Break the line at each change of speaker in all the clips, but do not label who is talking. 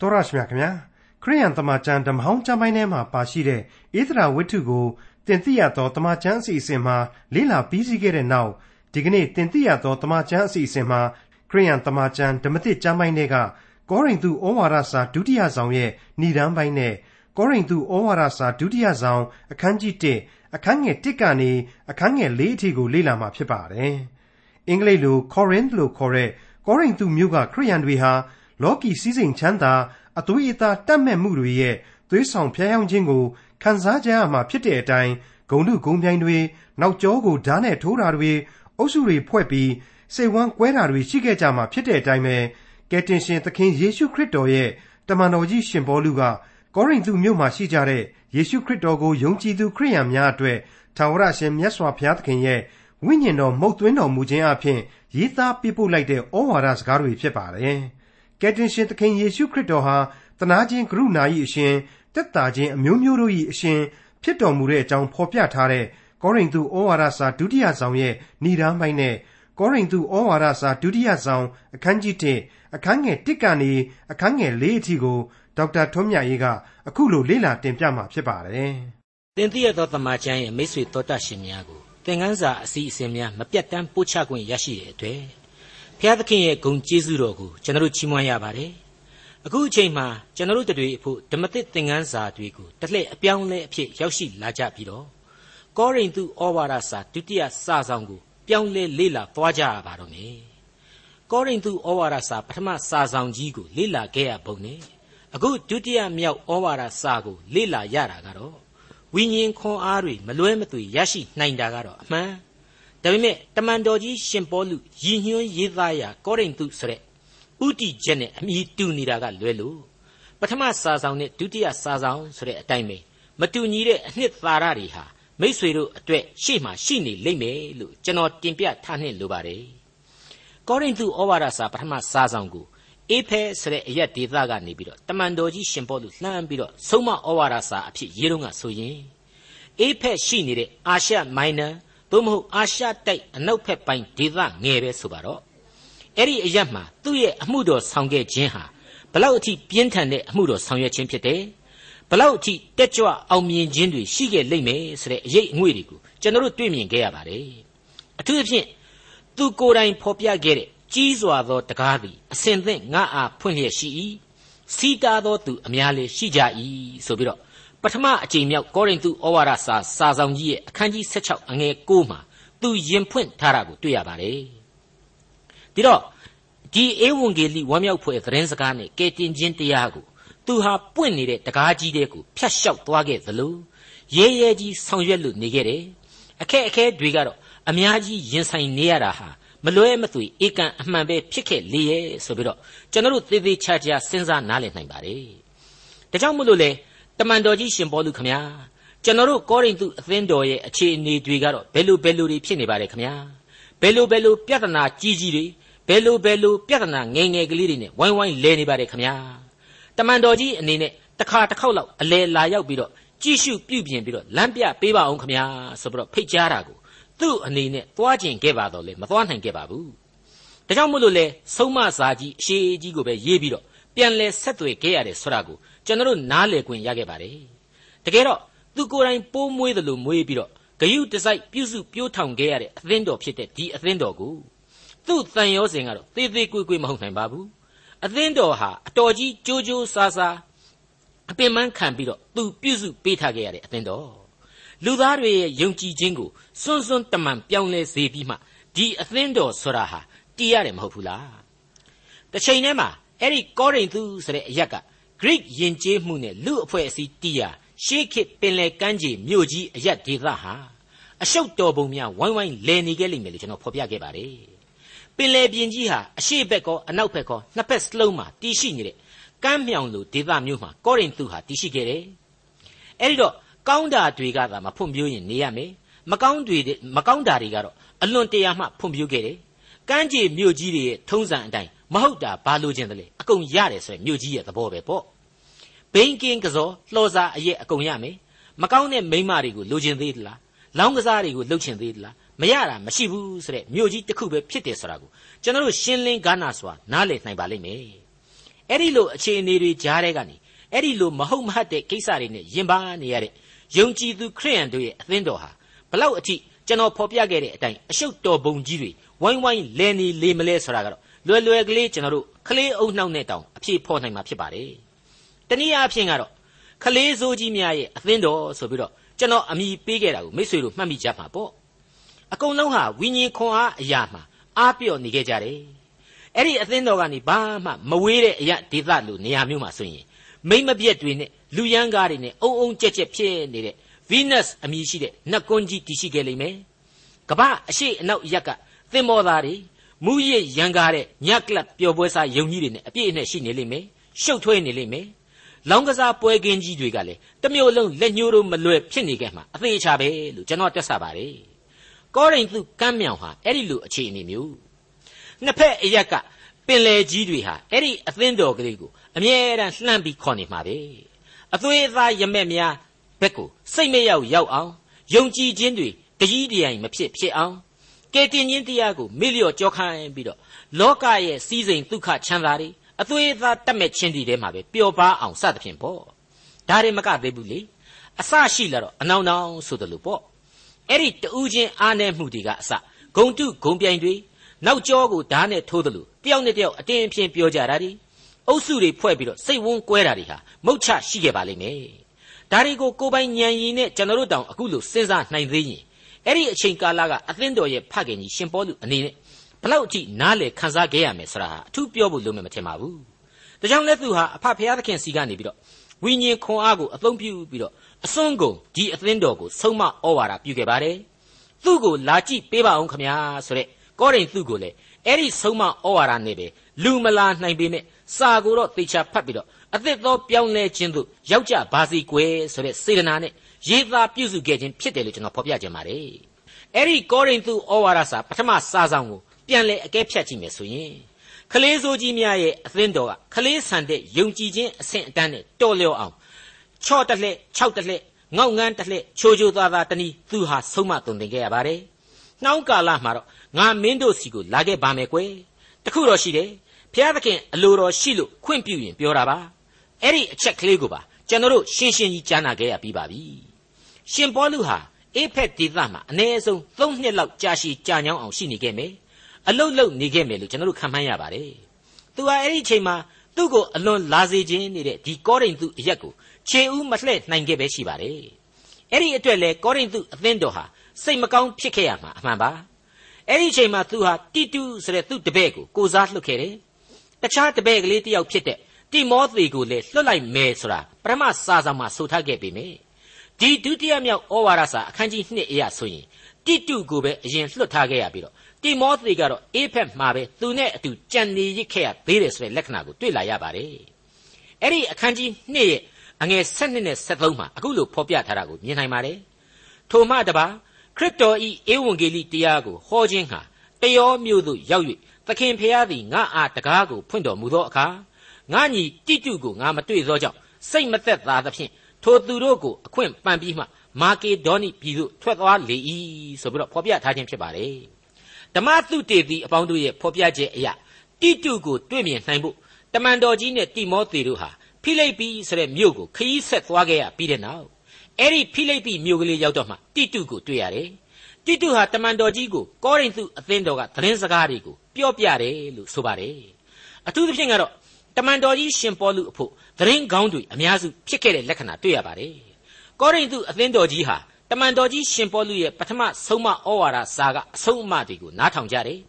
တော်ရရှိမြခင်ဗျာခရိယန်တမန်ကျန်ဓမ္မဟောင်းကျမ်းပိုင်းထဲမှာပါရှိတဲ့ဧသရာဝတ္ထုကိုတင်သိရသောတမန်ကျန်အစီအစဉ်မှာလေ့လာပြီးစီးခဲ့တဲ့နောက်ဒီကနေ့တင်သိရသောတမန်ကျန်အစီအစဉ်မှာခရိယန်တမန်ကျန်ဓမ္မသစ်ကျမ်းပိုင်းတွေကကောရိန္သုဩဝါဒစာဒုတိယဆောင်ရဲ့ဏ္ဍန်ပိုင်းနဲ့ကောရိန္သုဩဝါဒစာဒုတိယဆောင်အခန်းကြီး1အခန်းငယ်1ကနေအခန်းငယ်4အထိကိုလေ့လာမှာဖြစ်ပါတယ်။အင်္ဂလိပ်လို Corinth လို့ခေါ်တဲ့ကောရိန္သုမြို့ကခရိယန်တွေဟာ လောကီစည်းစိမ်ချမ်းသာအသွေးအသားတတ်မဲ့မှုတွေရဲ့သွေးဆောင်ဖျားယောင်းခြင်းကိုခံစားကြရမှာဖြစ်တဲ့အတိုင်းဂုံတုဂုံပြိုင်တွေနောက်ကျောကိုဓာတ်နဲ့ထိုးတာတွေအုပ်စုတွေဖွဲ့ပြီးစိတ်ဝမ်းကွဲတာတွေရှိခဲ့ကြမှာဖြစ်တဲ့အတိုင်းပဲကယ်တင်ရှင်သခင်ယေရှုခရစ်တော်ရဲ့တမန်တော်ကြီးရှင်ပေါလုကကောရိန္သုမြို့မှာရှိကြတဲ့ယေရှုခရစ်တော်ကိုယုံကြည်သူခရိယန်များအတွက်ထာဝရရှင်မြတ်စွာဘုရားသခင်ရဲ့ဝိညာဉ်တော်မုတ်သွင်းတော်မူခြင်းအပြင်ရေးသားပြပို့လိုက်တဲ့ဩဝါဒစကားတွေဖြစ်ပါတယ်။ ကယ်တင်ရှင်သခင်ယေရှုခရစ်တော်ဟာတနာခြင်းကရုဏာ၏အရှင်တက်တာခြင်းအမျိုးမျိုးတို့၏အရှင်ဖြစ်တော်မူတဲ့အကြောင်းဖော်ပြထားတဲ့ကောရိန္သုဩဝါဒစာဒုတိယဆောင်ရဲ့ဏ္ဍာန်ပိုင်းနဲ့ကောရိန္သုဩဝါဒစာဒုတိယဆောင်အခန်းကြီး1အခန်းငယ်1ကနေအခန်းငယ်4အထိကိုဒေါက်တာထွန်းမြတ်ရေးကအခုလိုလေ့လာတင်ပြမှာဖြစ်ပါတယ်။
တင်ပြရသောတမန်ကျမ်းရဲ့မိတ်ဆွေတော်တတ်ရှင်များကိုသင်ခန်းစာအစီအစဉ်များမပြတ်တမ်းပို့ချခွင့်ရရှိတဲ့အတွက် ဖျားသခင်ရဲ့ဂုဏ်ကျေးဇူးတော်ကိုကျွန်တော်ချီးမွမ်းရပါတယ်အခုအချိန်မှာကျွန်တော်တို့တွေအဖို့ဓမ္မသစ်သင်ခန်းစာတွေကိုတစ်လှည့်အပြောင်းလဲအဖြစ်ရောက်ရှိလာကြပြီးတော့ကောရိန္သုဩဝါဒစာဒုတိယစာဆောင်ကိုပြောင်းလဲလေ့လာသွားကြရပါတော့မယ်ကောရိန္သုဩဝါဒစာပထမစာဆောင်ကြီးကိုလေ့လာခဲ့ရပုံနဲ့အခုဒုတိယမြောက်ဩဝါဒစာကိုလေ့လာရတာကတော့ဝိညာဉ်ခွန်အားတွေမလွဲမသွေရရှိနိုင်တာကတော့အမှန် ဒါပေမဲ့တမန်တော်ကြီးရှင်ပေါလုရည်ညွှန်းရေးသားရာကောရိန္သုဆိုတဲ့ဥတီချက်နဲ့အမိတူနေတာကလွဲလို့ပထမစာဆောင်နဲ့ဒုတိယစာဆောင်ဆိုတဲ့အတိုင်းပဲမတူညီတဲ့အနှစ်သာရတွေဟာမိษွေတို့အတွက်ရှေ့မှာရှိနေလိမ့်မယ်လို့ကျွန်တော်တင်ပြထားနှင့်လိုပါတယ်ကောရိန္သုဩဝါဒစာပထမစာဆောင်ကိုအေဖဲဆိုတဲ့အရက်ဒေသကနေပြီးတော့တမန်တော်ကြီးရှင်ပေါလုလှမ်းပြီးတော့ဆုံးမဩဝါဒစာအဖြစ်ရေးတော့ကဆိုရင်အေဖက်ရှိနေတဲ့အာရှမိုင်နာ သို့မဟုတ်အာရှတိုက်အနောက်ဘက်ပိုင်းဒေသငယ်ပဲဆိုပါတော့အဲ့ဒီအရက်မှာသူ့ရဲ့အမှုတော်ဆောင်ခဲ့ခြင်းဟာဘလောက်အထိပြင်းထန်တဲ့အမှုတော်ဆောင်ရွက်ခြင်းဖြစ်တယ်ဘလောက်အထိတက်ကြွအောင်မြင်ခြင်းတွေရှိခဲ့လိမ့်မယ်ဆိုတဲ့အရေးအငွေ့တွေကိုကျွန်တော်တို့တွေ့မြင်ခဲ့ရပါတယ်အထူးသဖြင့်သူကိုယ်တိုင်ဖော်ပြခဲ့တဲ့ကြီးစွာသောတကားသည်အစဉ်သင့်ငါအားဖွင့်လျက်ရှိ၏စီတာသောသူအများလည်းရှိကြ၏ဆိုပြီးတော့ ပထမအကြိမ်မြောက်ကောရိန္သုဩဝါဒစာစာဆောင်ကြီးရဲ့အခန်းကြီး16အငယ်9မှာသူယင်ဖွင့်ထားတာကိုတွေ့ရပါတယ်။ဒီတော့ဒီဧဝံဂေလိဝမ်းမြောက်ဖွယ်သတင်းစကားနဲ့ကယ်တင်ခြင်းတရားကိုသူဟာပွင့်နေတဲ့တကားကြီးတဲ့ကိုဖျက်လျှောက်သွားခဲ့သလိုရဲရဲကြီးဆောင်ရွက်လို့နေခဲ့တယ်။အခက်အခဲတွေကတော့အများကြီးရင်ဆိုင်နေရတာဟာမလွဲမသွေဧကန်အမှန်ပဲဖြစ်ခဲ့လေရဲ့ဆိုပြီးတော့ကျွန်တော်တို့သေသေးချာချာစဉ်းစားနားလည်နိုင်ပါတယ်။ဒါကြောင့်မို့လို့လေ တမန်တော်ကြီးရှင်ပေါလုခမညာကျွန်တော်တို့ကောရိန္သုအသင်းတော်ရဲ့အခြေအနေတွေကတော့ဘယ်လိုဘယ်လိုတွေဖြစ်နေပါလဲခမညာဘယ်လိုဘယ်လိုပြဿနာကြီးကြီးတွေဘယ်လိုဘယ်လိုပြဿနာငယ်ငယ်ကလေးတွေနဲ့ဝိုင်းဝိုင်းလဲနေပါတယ်ခမညာတမန်တော်ကြီးအနေနဲ့တစ်ခါတစ်ခေါက်လောက်အလဲလာရောက်ပြီးတော့ကြည့်ရှုပြုပြင်ပြီးတော့လမ်းပြပေးပါအောင်ခမညာဆိုပြီးတော့ဖိတ်ကြားတာကိုသူ့အနေနဲ့သွားကျင်ခဲ့ပါတော့လေမသွားနိုင်ခဲ့ပါဘူးဒါကြောင့်မို့လို့လေဆုံးမစာကြီးအရှိကြီးကိုပဲရေးပြီးတော့ပြန်လဲဆက်သွယ်ခဲ့ရတယ်ဆိုတာကို ကျွန်တော်နားလည်ခွင့်ရခဲ့ပါတယ်တကယ်တော့သူကိုယ်တိုင်ပိုးမွေးတယ်လို့မွေးပြီးတော့ဂယုတစိုက်ပြုစုပြိုးထောင်ခဲ့ရတဲ့အသင်းတော်ဖြစ်တဲ့ဒီအသင်းတော်ကိုသူ့တန်ရောစင်ကတော့သေးသေးကွေ့ကွေ့မဟုတ်နိုင်ပါဘူးအသင်းတော်ဟာအတော်ကြီးကြိုးကြိုးစားစားအပင်ပန်းခံပြီးတော့သူပြုစုပေးထားခဲ့ရတဲ့အသင်းတော်လူသားတွေရဲ့ယုံကြည်ခြင်းကိုစွန်းစွန်းတမန်ပြောင်းလဲစေပြီးမှဒီအသင်းတော်ဆိုတာဟာတည်ရတယ်မဟုတ်ဘူးလားတစ်ချိန်တည်းမှာအဲ့ဒီကောရိန္သုဆိုတဲ့အရက်က Greek ယဉ်ကျေးမှုနဲ့လူအဖွဲ့အစည်းတီးရာရှေးခေတ်ပင်လယ်ကမ်းခြေမြို့ကြီးအရက်ဒေသဟာအရှုပ်တော်ပုံများဝိုင်းဝိုင်းလည်နေခဲ့လိမ့်မယ်လို့ကျွန်တော်ဖော်ပြခဲ့ပါတယ်ပင်လယ်ပြင်ကြီးဟာအရှေ့ဘက်ကောအနောက်ဘက်ကောနှစ်ဖက်စလုံးမှာတည်ရှိနေတဲ့ကမ်းမြောင်လိုဒေသမျိုးမှာကောရိန္သုဟာတည်ရှိခဲ့တယ်အဲ့ဒီတော့ကောင်းတာတွေကသာမဖွံ့ဖြိုးရင်နေရမယ်မကောင်းတွေမကောင်းတာတွေကတော့အလွန်တရာမှဖွံ့ဖြိုးခဲ့တယ်ကမ်းခြေမြို့ကြီးတွေရဲ့ထုံးစံအတိုင်း မဟုတ်တာဘာလို့ခြင်းတလဲအကုန်ရတယ်ဆိုရင်မြို့ကြီးရဲ့သဘောပဲပေါ့ဘိန်းကင်းကစောလှော်စာအရက်အကုန်ရမယ်မကောင်းတဲ့မိန်းမတွေကိုလိုချင်သေးသလားလောင်းကစားတွေကိုလှုပ်ချင်သေးသလားမရတာမရှိဘူးဆိုတဲ့မြို့ကြီးတစ်ခုပဲဖြစ်တယ်ဆိုတာကိုကျွန်တော်တို့ရှင်းလင်းကားနာစွာနားလည်နိုင်ပါလိမ့်မယ်အဲ့ဒီလိုအခြေအနေတွေကြားထဲကနေအဲ့ဒီလိုမဟုတ်မဟတ်တဲ့ကိစ္စတွေနဲ့ရင်ပါနေရတဲ့ယုံကြည်သူခရိယန်တို့ရဲ့အသင်းတော်ဟာဘလောက်အထိကျွန်တော်ဖော်ပြခဲ့တဲ့အတိုင်းအရှုပ်တော်ပုံကြီးတွေဝိုင်းဝိုင်းလဲနေလေမလဲဆိုတာကတော့ လွယ်လွယ်ကလေးကျွန်တော်တို့ခလေးအုံနှောက်နဲ့တောင်အဖြေဖော်နိုင်မှာဖြစ်ပါတယ်။တနည်းအားဖြင့်ကတော့ခလေးစိုးကြီးများရဲ့အသင်းတော်ဆိုပြီးတော့ကျွန်တော်အမိပေးခဲ့တာကိုမိတ်ဆွေတို့မှတ်မိကြမှာပေါ့။အကုန်လုံးဟာဝိညာဉ်ခွန်အားအရာမှာအားပြော့နေခဲ့ကြတယ်။အဲ့ဒီအသင်းတော်ကနေဘာမှမဝေးတဲ့အရာဒေသလိုနေရာမျိုးမှာဆိုရင်မိမ့်မပြက်တွေနဲ့လူရန်ကားတွေနဲ့အုံအုံကြက်ကြက်ဖြစ်နေတဲ့ Venus အမည်ရှိတဲ့နတ်ကွန်းကြီးတည်ရှိခဲ့လိမ့်မယ်။ကမ္ဘာအရှိအနောက်ရက်ကသင်္ဘောသားတွေ မူရစ်ရန်ကားတဲ့ညက်ကလပ်ပျော်ပွဲစားယုံကြီးတွေနဲ့အပြည့်အနဲ့ရှိနေလိမ့်မယ်။ရှုပ်ထွေးနေလိမ့်မယ်။လောင်းကစားပွဲကင်းကြီးတွေကလည်းတမျိုးလုံးလက်ညှိုးတို့မလွယ်ဖြစ်နေခဲ့မှာအသေးချပဲလို့ကျွန်တော်တက်ဆပါတယ်။ကောရိန္သုကမ်းမြောင်ဟာအဲ့ဒီလိုအခြေအနေမျိုးနှစ်ဖက်အရက်ကပင်လယ်ကြီးတွေဟာအဲ့ဒီအသင်းတော်ကလေးကိုအမြဲတမ်းလှမ်းပြီးခေါ်နေမှာပဲအသွေးအသားရမက်များဘက်ကိုစိတ်မရောက်ရောက်အောင်ယုံကြည်ခြင်းတွေတကြီးတရိုင်မဖြစ်ဖြစ်အောင် ကယ်တင်ခြင်းတရားကိုမေ့လျော့ကြောခိုင်းပြီးတော့လောကရဲ့စီးစိမ်ဒုက္ခချမ်းသာတွေအသွေးအသားတတ်မဲ့ခြင်းတွေထဲမှာပဲပျော်ပါအောင်စသဖြင့်ပေါ့ဒါတွေမကသေးဘူးလေအစရှိလာတော့အနောင်နောင်ဆိုတယ်လို့ပေါ့အဲ့ဒီတူးချင်းအားနေမှုတွေကအစဂုံတုဂုံပြိုင်တွေနောက်ကျောကိုဓာတ်နဲ့ထိုးတယ်လို့တယောက်နဲ့တယောက်အတင်းအဖျင်းပြောကြတာဒီအုပ်စုတွေဖွဲ့ပြီးတော့စိတ်ဝန်းကွဲတာတွေဟာမုတ်ချရှိခဲ့ပါလိမ့်မယ်ဒါတွေကိုကိုပိုင်ဉာဏ်ရည်နဲ့ကျွန်တော်တို့တောင်အခုလို့စဉ်းစားနိုင်သေးရင် အဲ့ဒီအချိန်ကာလကအသင်းတော်ရဲ့ဖခင်ကြီးရှင်ပေါလုအနေနဲ့ဘလောက်အထိနားလေခန်းစားခဲ့ရမယ်ဆိုတာဟာအထူးပြောဖို့လိုမယ်မထင်ပါဘူးဒါကြောင့်လည်းသူဟာအဖဖခင်သခင်စီကနေပြီးတော့ဝိညာဉ်ခွန်အားကိုအသုံးပြုပြီးတော့အစွန်းကုန်ဒီအသင်းတော်ကိုဆုံးမဩဝါဒပြုခဲ့ပါတယ်သူ့ကိုလာကြည့်ပေးပါအောင်ခမညာဆိုတဲ့ကောရိန္သုကိုလည်းအဲ့ဒီဆုံးမဩဝါဒနဲ့ပဲလူမလာနိုင်ပေမဲ့ စာကိုတော့သေချာဖတ်ပြီးတော့အသစ်သောပြောင်းလဲခြင်းသို့ရောက်ကြပါစေကွယ်ဆိုတဲ့စေတနာနဲ့ရေးသားပြုစုခဲ့ခြင်းဖြစ်တယ်လို့ကျွန်တော်ဖော်ပြခြင်းပါတယ်အဲ့ဒီကောရိန္သုဩဝါဒစာပထမစာဆောင်ကိုပြန်လဲအကဲဖြတ်ကြည့်မယ်ဆိုရင်ခလေးစိုးကြီးများရဲ့အသင်းတော်ကခလေးဆန်တဲ့ယုံကြည်ခြင်းအဆင့်အတန်းနဲ့တော်လျော်အောင်ချော့တစ်လှည့်၆တစ်လှည့်ငေါက်ငန်းတစ်လှည့်ချိုချိုသားသားတနည်းသူဟာဆုံးမသွန်သင်ခဲ့ရပါတယ်နှောင်းကာလမှာတော့ငါမင်းတို့စီကိုလာခဲ့ပါမယ်ကွယ်တခုတော့ရှိတယ် ဘုရားသခင်အလိုတော်ရှိလို့ခွင့်ပြုရင်ပြောတာပါအဲ့ဒီအချက်ကလေးကိုပါကျွန်တော်တို့ရှင်းရှင်းကြီးကြားနာခဲ့ရပြီးပါပြီရှင်ပေါလုဟာအေဖက်ဒေသမှာအနည်းဆုံး၃နှစ်လောက်ကြာရှည်ကြာညောင်းအောင်ရှိနေခဲ့မယ်အလုတ်လုတ်နေခဲ့မယ်လို့ကျွန်တော်တို့ခံမှန်းရပါတယ်သူဟာအဲ့ဒီအချိန်မှာသူ့ကိုအလွန်လာစေခြင်းနေတဲ့ဒီကောရိန္သုအရက်ကိုခြေဦးမလှဲ့နိုင်ခဲ့ပဲရှိပါတယ်အဲ့ဒီအတွက်လေကောရိန္သုအသင်းတော်ဟာစိတ်မကောင်းဖြစ်ခဲ့ရမှာအမှန်ပါအဲ့ဒီအချိန်မှာသူဟာတိတုဆိုတဲ့သူ့တပည့်ကိုကိုစားလှုပ်ခဲ့တယ် တခြားတပည့်ကလေးတယောက်ဖြစ်တဲ့တိမောသေကိုလည်းလွတ်လိုက်မယ်ဆိုတာပထမစာဆောင်မှာဆိုထားခဲ့ပေမယ့်ဒီဒုတိယမြောက်ဩဝါဒစာအခန်းကြီး2အရာဆိုရင်တိတုကိုပဲအရင်လွတ်ထားခဲ့ရပြီးတော့တိမောသေကတော့အေးဖက်မှာပဲသူနဲ့အတူကြံနေရစ်ခဲ့ရသေးတယ်ဆိုတဲ့လက္ခဏာကိုတွေ့လာရပါတယ်အဲ့ဒီအခန်းကြီး2ရဲ့အငယ်7နဲ့73မှာအခုလိုဖော်ပြထားတာကိုမြင်နိုင်ပါတယ်ထိုမှတပါခရစ်တော်ဤဧဝံဂေလိတရားကိုဟောခြင်းဟာတယောမျိုးသို့ရောက်၍ သခင်ဖျားသည်ငါအားတကားကိုဖွင့်တော်မူသောအခါငါညီတိတုကိုငါမတွေ့သောကြောင့်စိတ်မသက်သာသဖြင့်ထိုသူတို့ကိုအခွင့်ပန်ပြီးမှမာကေဒေါနိပြည်သို့ထွက်သွားလေ၏ဆိုပြီးတော့ဖော်ပြထားခြင်းဖြစ်ပါတယ်ဓမ္မသုတေသီအပေါင်းတို့ရဲ့ဖော်ပြချက်အရတိတုကိုတွေ့မြင်နိုင်ဖို့တမန်တော်ကြီးနဲ့တိမောသေတို့ဟာဖိလိပ္ပိဆိုတဲ့မြို့ကိုခရီးဆက်သွားခဲ့ရပြီးတဲ့နောက်အဲ့ဒီဖိလိပ္ပိမြို့ကလေးရောက်တော့မှတိတုကိုတွေ့ရတယ် တိတုဟာတမန်တော်ကြီးကိုကောရိန္သုအသင်းတော်ကသတင်းစကားတွေကိုပြောပြတယ်လို့ဆိုပါတယ်အထူးသဖြင့်ကတော့တမန်တော်ကြီးရှင်ပေါလုအဖို့သတင်းကောင်းတွေအများစုဖြစ်ခဲ့တဲ့လက္ခဏာတွေ့ရပါတယ်ကောရိန္သုအသင်းတော်ကြီးဟာတမန်တော်ကြီးရှင်ပေါလုရဲ့ပထမဆုံးမဩဝါဒစာကအဆုံးအမတွေကိုနားထောင်ကြတယ်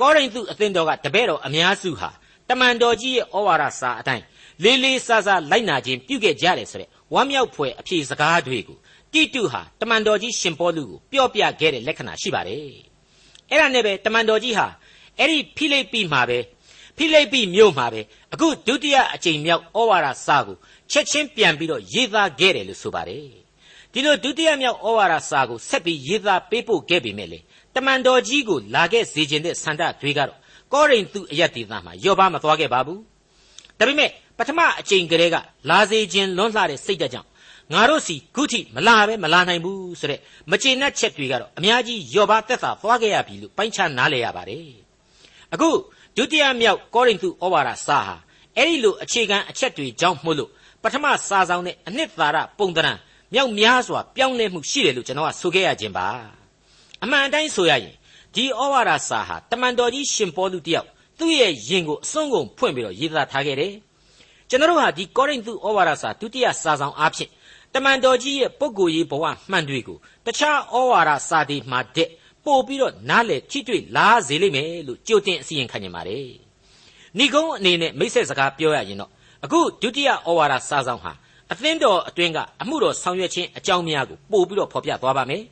ကောရိန္သုအသင်းတော်ကတပည့်တော်အများစုဟာတမန်တော်ကြီးရဲ့ဩဝါဒစာအတိုင်းလေးလေးစားစားလိုက်နာခြင်းပြုခဲ့ကြတယ်ဆိုတဲ့ဝမ်းမြောက်ဖွယ်အဖြေစကားတွေကို တိတုဟာတမန်တော်ကြီးရှင်ပေါလုကိုပြောပြခဲ့တဲ့လက္ခဏာရှိပါတယ်အဲ့ဒါနဲ့ပဲတမန်တော်ကြီးဟာအဲ့ဒီဖိလိပ္ပိမှာပဲဖိလိပ္ပိမြို့မှာပဲအခုဒုတိယအကြိမ်မြောက်ဩဝါဒစာကိုချက်ချင်းပြန်ပြီးတော့ရေးသားခဲ့တယ်လို့ဆိုပါတယ်ဒီလိုဒုတိယမြောက်ဩဝါဒစာကိုဆက်ပြီးရေးသားပေးပို့ခဲ့ပေမဲ့လေတမန်တော်ကြီးကိုလာခဲ့စေခြင်းတဲ့ဆန္ဒတွေကတော့ကောရိန္သုအယက်ဒေသမှာယောဘမသွားခဲ့ပါဘူးဒါပေမဲ့ပထမအကြိမ်ကလေးကလာစေခြင်းလွန်းလှတဲ့စိတ်ဓာတ်ကြောင့် ငါတို့စီခုထိမလာပဲမလာနိုင်ဘူးဆိုတဲ့မကျေနပ်ချက်တွေကတော့အများကြီးယောဘသက်သာသွားခဲ့ရပြီလို့ပိုင်းခြားနားလည်ရပါတယ်အခုဒုတိယမြောက်ကောရိန္သုဩဝါဒစာဟာအအဲ့ဒီလိုအခြေခံအချက်တွေကြောင့်မို့လို့ပထမစာဆောင်တဲ့အနှစ်သာရပုံသဏ္ဍာန်မြောက်များစွာပြောင်းလဲမှုရှိတယ်လို့ကျွန်တော်ကဆိုခဲ့ရခြင်းပါအမှန်အတိုင်းဆိုရရင်ဒီဩဝါဒစာဟာတမန်တော်ကြီးရှင်ပေါလုတယောက်သူ့ရဲ့ယင်ကိုအစွန်းကုန်ဖွင့်ပြီးတော့ရေးသားထားခဲ့တယ်ကျွန်တော်တို့ဟာဒီကောရိန္သုဩဝါဒစာဒုတိယစာဆောင်အားဖြင့် တမန်တော်ကြီးရဲ့ပုဂ္ဂိုလ်ရေးဘဝမှန်တွေကိုတခြားဩဝါဒစာတွေမှာတဲ့ပို့ပြီးတော့နားလေထိတွေ့လာစေလိမ့်မယ်လို့ကြိုတင်အစီရင်ခံနေပါတယ်ဏိကုံးအနေနဲ့မိတ်ဆက်စကားပြောရရင်တော့အခုဒုတိယဩဝါဒစာဆောင်ဟာအသင်းတော်အတွင်းကအမှုတော်ဆောင်ရွက်ခြင်းအကြောင်းများကိုပို့ပြီးတော့ဖော်ပြသွားပါမယ်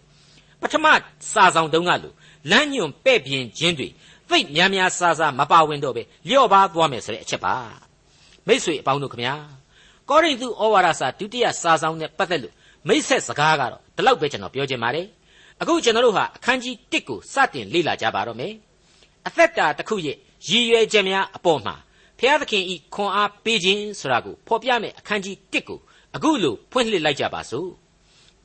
ပထမစာဆောင်တုန်းကလို့လမ်းညွန်ပဲ့ပြင်ခြင်းတွေသိများများဆာဆာမပါဝင်တော့ပဲလျော့ပါသွားမယ်ဆိုတဲ့အချက်ပါမိษွေအပေါင်းတို့ခမညာ ကောရိန္သုဩဝါဒစာဒုတိယစာဆောင်နဲ့ပတ်သက်လို့မိတ်ဆက်စကားကတော့ဒီလောက်ပဲကျွန်တော်ပြောချင်ပါတယ်အခုကျွန်တော်တို့ဟာအခန်းကြီး1ကိုစတင်လေ့လာကြပါတော့မယ်အသက်တာတစ်ခုရဲ့ရည်ရွယ်ချက်များအပေါ်မှာဖျားသခင်ဤခွန်အားပေးခြင်းဆိုတာကိုဖော်ပြမယ်အခန်းကြီး1ကိုအခုလိုဖွင့်လှစ်လိုက်ကြပါစို့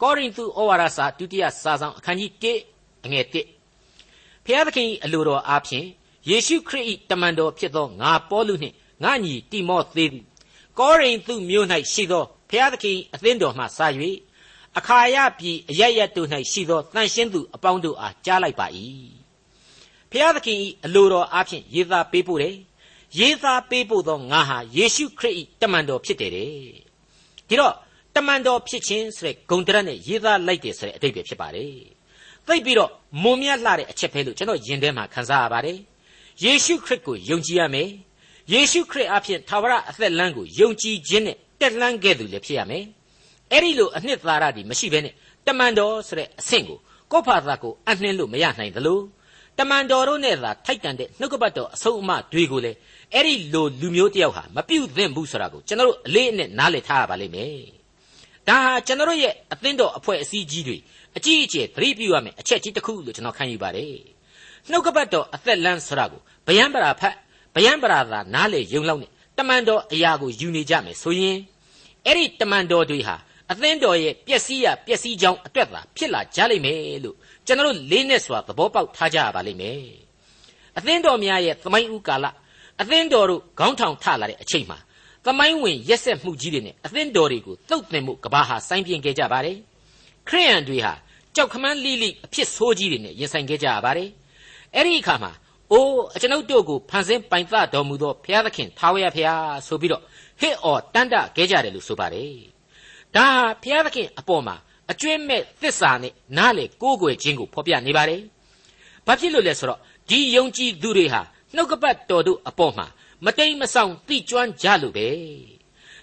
ကောရိန္သုဩဝါဒစာဒုတိယစာဆောင်အခန်းကြီး1အငယ်1ဖျားသခင်ဤအလိုတော်အားဖြင့်ယေရှုခရစ်ဤတမန်တော်ဖြစ်သောငါပေါလုနှင့်ငါညီတိမောသေသည် ကောရိန္သုမြို့၌ရှိသောဖျားသခင်အသင်းတော်မှစ၍အခါယပြည်အရရတို့၌ရှိသောတန်ရှင်းသူအပေါင်းတို့အားကြားလိုက်ပါ၏ဖျားသခင်ဤအလိုတော်အားဖြင့်ယေသားပေးပို့တယ်ရေးသားပေးပို့သောငါဟာယေရှုခရစ်၏တမန်တော်ဖြစ်တယ်တဲ့ဒီတော့တမန်တော်ဖြစ်ခြင်းဆိုတဲ့ဂုံတရက်နဲ့ရေးသားလိုက်တယ်ဆိုတဲ့အတိတ်ပဲဖြစ်ပါတယ်သိပြီးတော့မုံမြတ်လှတဲ့အချက်ပဲလို့ကျွန်တော်ယင်ထဲမှာခန်းစားရပါတယ်ယေရှုခရစ်ကိုယုံကြည်ရမယ် ယေရှုခရစ်အဖင်သာဝရအသက်လမ်းကိုယုံကြည်ခြင်းနဲ့တက်လှမ်းခဲ့သူလည်းဖြစ်ရမယ်အဲ့ဒီလိုအနှစ်သာရတွေမရှိဘဲနဲ့တမန်တော်ဆိုတဲ့အဆင့်ကိုကိုယ့်ဘာသာကိုအနှင်းလို့မရနိုင်သလိုတမန်တော်တို့နဲ့သာထိုက်တန်တဲ့နှုတ်ကပတ်တော်အဆုံးအမတွေကိုလည်းအဲ့ဒီလိုလူမျိုးတယောက်ဟာမပြုတ်သင့်ဘူးဆိုတာကိုကျွန်တော်တို့အလေးအနက်နားလည်ထားရပါလိမ့်မယ်ဒါဟာကျွန်တော်တို့ရဲ့အသင်းတော်အဖွဲ့အစည်းကြီးတွေအကြီးအကျယ်သတိပြုရမယ်အချက်ကြီးတစ်ခုလို့ကျွန်တော်ခံယူပါတယ်နှုတ်ကပတ်တော်အသက်လန်းဆိုတာကိုဗျံပရာဖတ် ဗျံပရာသာနားလေယုံလောက်နဲ့တမန်တော်အရာကိုယူနေကြမယ်ဆိုရင်အဲ့ဒီတမန်တော်တွေဟာအသင်းတော်ရဲ့ပျက်စီးရပျက်စီးကြောင်းအတွက်သာဖြစ်လာကြလိမ့်မယ်လို့ကျွန်တော်တို့လေးနဲ့စွာသဘောပေါက်ထားကြရပါလိမ့်မယ်အသင်းတော်များရဲ့သမိုင်းဥကာလအသင်းတော်တို့ခေါင်းထောင်ထလာတဲ့အချိန်မှာသမိုင်းဝင်ရက်ဆက်မှုကြီးတွေနဲ့အသင်းတော်တွေကိုတုတ်တင်မှုကဘာဟာစိုင်းပြင်းခဲ့ကြပါတယ်ခရိယန်တွေဟာကြောက်ခမန်းလိလိအဖြစ်ဆိုးကြီးတွေနဲ့ရင်ဆိုင်ခဲ့ကြရပါတယ်အဲ့ဒီအခါမှာ အိုးအကျွန်ုပ်တို့ကိုဖန်ဆင်းပိုင်သတော်မူသောဘုရားသခင်ထာဝရဘုရားဆိုပြီးတော့ဟစ်အော်တန်တခဲ့ကြတယ်လို့ဆိုပါတယ်ဒါဟာဘုရားသခင်အပေါ်မှာအကျွင့်မဲ့သစ္စာနဲ့နားလေကိုးကွယ်ခြင်းကိုဖော်ပြနေပါတယ်ဘာဖြစ်လို့လဲဆိုတော့ဒီယုံကြည်သူတွေဟာနှုတ်ကပတ်တော်တို့အပေါ်မှာမတိမ်မဆောင်သိကျွမ်းကြလို့ပဲ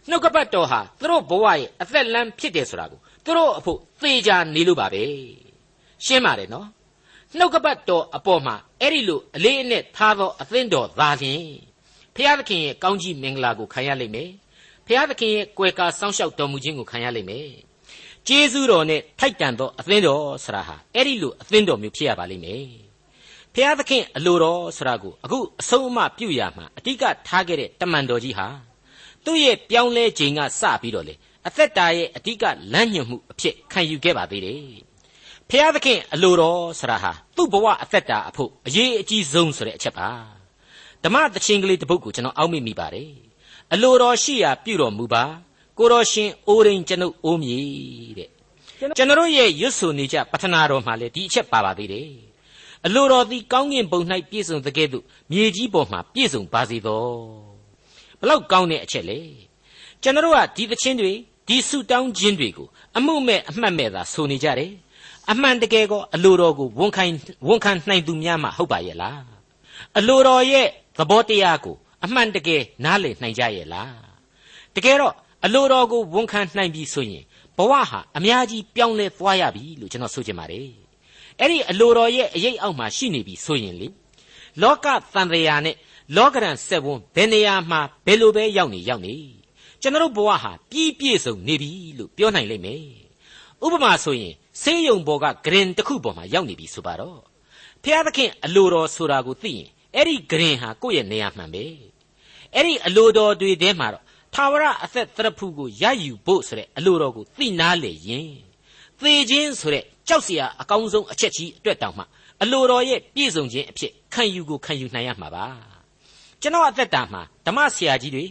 နှုတ်ကပတ်တော်ဟာသူတို့ဘဝရဲ့အသက်လမ်းဖြစ်တယ်ဆိုတာကိုသူတို့အဖို့သေချာနေလို့ပါပဲရှင်းပါတယ်နော် နှုတ်ကပတ်တော်အပေါ်မှာအဲ့ဒီလိုအလေးအနက်ထားသောအသင်းတော်သာလျှင်ဖျားသခင်ရဲ့ကောင်းကြီးမင်္ဂလာကိုခံရလိမ့်မယ်ဖျားသခင်ရဲ့ကွယ်ကာစောင့်ရှောက်တော်မူခြင်းကိုခံရလိမ့်မယ်ကျေးဇူးတော်နဲ့ထိုက်တန်သောအသင်းတော်ဆရာဟာအဲ့ဒီလိုအသင်းတော်မျိုးဖြစ်ရပါလိမ့်မယ်ဖျားသခင်အလိုတော်ဆိုတာကိုအခုအဆုံးအမပြုရမှာအတိကထားခဲ့တဲ့တမန်တော်ကြီးဟာသူ့ရဲ့ပြောင်းလဲခြင်းကစပြီးတော့လေအသက်တာရဲ့အတိကလမ်းညွှန်မှုအဖြစ်ခံယူခဲ့ပါသေးတယ် ဖျားသခင်အလိုတော်ဆိုတာဟာသူ့ဘဝအသက်တာအဖို့အရေးအကြီးဆုံးဆိုတဲ့အချက်ပါဓမ္မသချင်းကလေးတစ်ပုဒ်ကိုကျွန်တော်အောက်မေ့မိပါတယ်အလိုတော်ရှိရာပြုတော်မူပါကိုတော်ရှင်အိုးရင်ကျွန်ုပ်အိုးမြေတဲ့ကျွန်တော်ရဲ့ရွတ်ဆိုနေကြပထနာတော်မှာလေဒီအချက်ပါပါသေးတယ်အလိုတော်သည်ကောင်းကင်ဘုံ၌ပြည့်စုံတဲ့ကဲ့သို့မြေကြီးပေါ်မှာပြည့်စုံပါစေသောဘလောက်ကောင်းတဲ့အချက်လေကျွန်တော်ကဒီသချင်းတွေဒီဆုတောင်းခြင်းတွေကိုအမှုမဲ့အမှတ်မဲ့သာဆိုနေကြတယ် အမှန်တကယ်ကောအလိုတော်ကိုဝန်ခံဝန်ခံနိုင်သူများမှဟုတ်ပါရဲ့လားအလိုတော်ရဲ့သဘောတရားကိုအမှန်တကယ်နားလည်နိုင်ကြရဲ့လားတကယ်တော့အလိုတော်ကိုဝန်ခံနိုင်ပြီဆိုရင်ဘဝဟာအများကြီးပြောင်းလဲသွားရပြီလို့ကျွန်တော်ဆိုချင်ပါတယ်အဲ့ဒီအလိုတော်ရဲ့အရေးအောက်မှာရှိနေပြီဆိုရင်လေလောကသံဃာနဲ့လောကရန်ဆက်ဝန်းဘယ်နေရာမှာဘယ်လိုပဲရောက်နေရောက်နေကျွန်တော်ဘဝဟာပြည့်ပြည့်စုံနေပြီလို့ပြောနိုင်လိမ့်မယ်ဥပမာဆိုရင် ဆေးရုံပေါ်ကဂရင်တစ်ခုပေါ်မှာရောက်နေပြီဆိုပါတော့ဖျားသခင်အလိုတော်ဆိုတာကိုသိရင်အဲ့ဒီဂရင်ဟာကိုယ့်ရဲ့နေရာမှန်ပဲအဲ့ဒီအလိုတော်တွေထဲမှာတော့သာဝရအသက်သရဖူကိုရယူဖို့ဆိုတဲ့အလိုတော်ကိုသိနာလေရင်သေခြင်းဆိုတဲ့ကြောက်စရာအကောင်းဆုံးအချက်ကြီးအတွက်တောင်မှအလိုတော်ရဲ့ပြည့်စုံခြင်းအဖြစ်ခံယူကိုခံယူနိုင်ရမှာပါကျွန်တော်အသက်တာမှာဓမ္မဆရာကြီးတွေ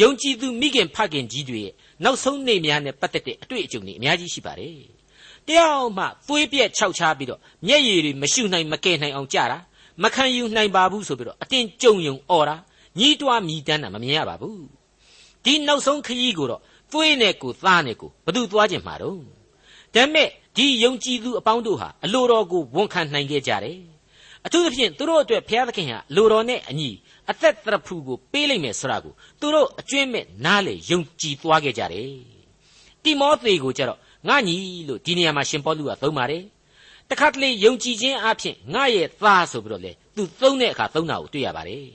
ယုံကြည်သူမိခင်ဖခင်ကြီးတွေရဲ့နောက်ဆုံးနေ့များနဲ့ပတ်သက်တဲ့အတွေ့အကြုံတွေအများကြီးရှိပါတယ် တယောက်မှသွေးပြက်ခြောက်ချားပြီးတော့မျက်ရည်တွေမရှုနိုင်မကယ်နိုင်အောင်ကြတာမခံယူနိုင်ပါဘူးဆိုပြီးတော့အတင်းကြုံယုံអော်တာညီးတွားမြည်တမ်းတာမမြင်ရပါဘူးဒီနောက်ဆုံးခရီးကိုတော့သွေးနဲ့ကိုသားနဲ့ကိုဘသူသွားခြင်းမှာတော့ဒါမဲ့ဒီယုံကြည်သူအပေါင်းတို့ဟာအလိုတော်ကိုဝန်ခံနိုင်ခဲ့ကြတယ်အထူးသဖြင့်သူတို့အတွက်ဘုရားသခင်ဟာလိုတော်နဲ့အညီအသက်တရဖူကိုပေးလိုက်မယ်ဆိုတာကိုသူတို့အကျွင့်မဲ့နားလေယုံကြည်သွားခဲ့ကြတယ်တိမောသေကိုကြတော့ ငါညီလို့ဒီနေရာမှာရှင်ပေါလုကသုံးပါတယ်တခါတလေယုံကြည်ခြင်းအပြင်ငါရဲ့သားဆိုပြီးတော့လေသူသုံးတဲ့အခါသုံးတာကိုတွေ့ရပါတယ်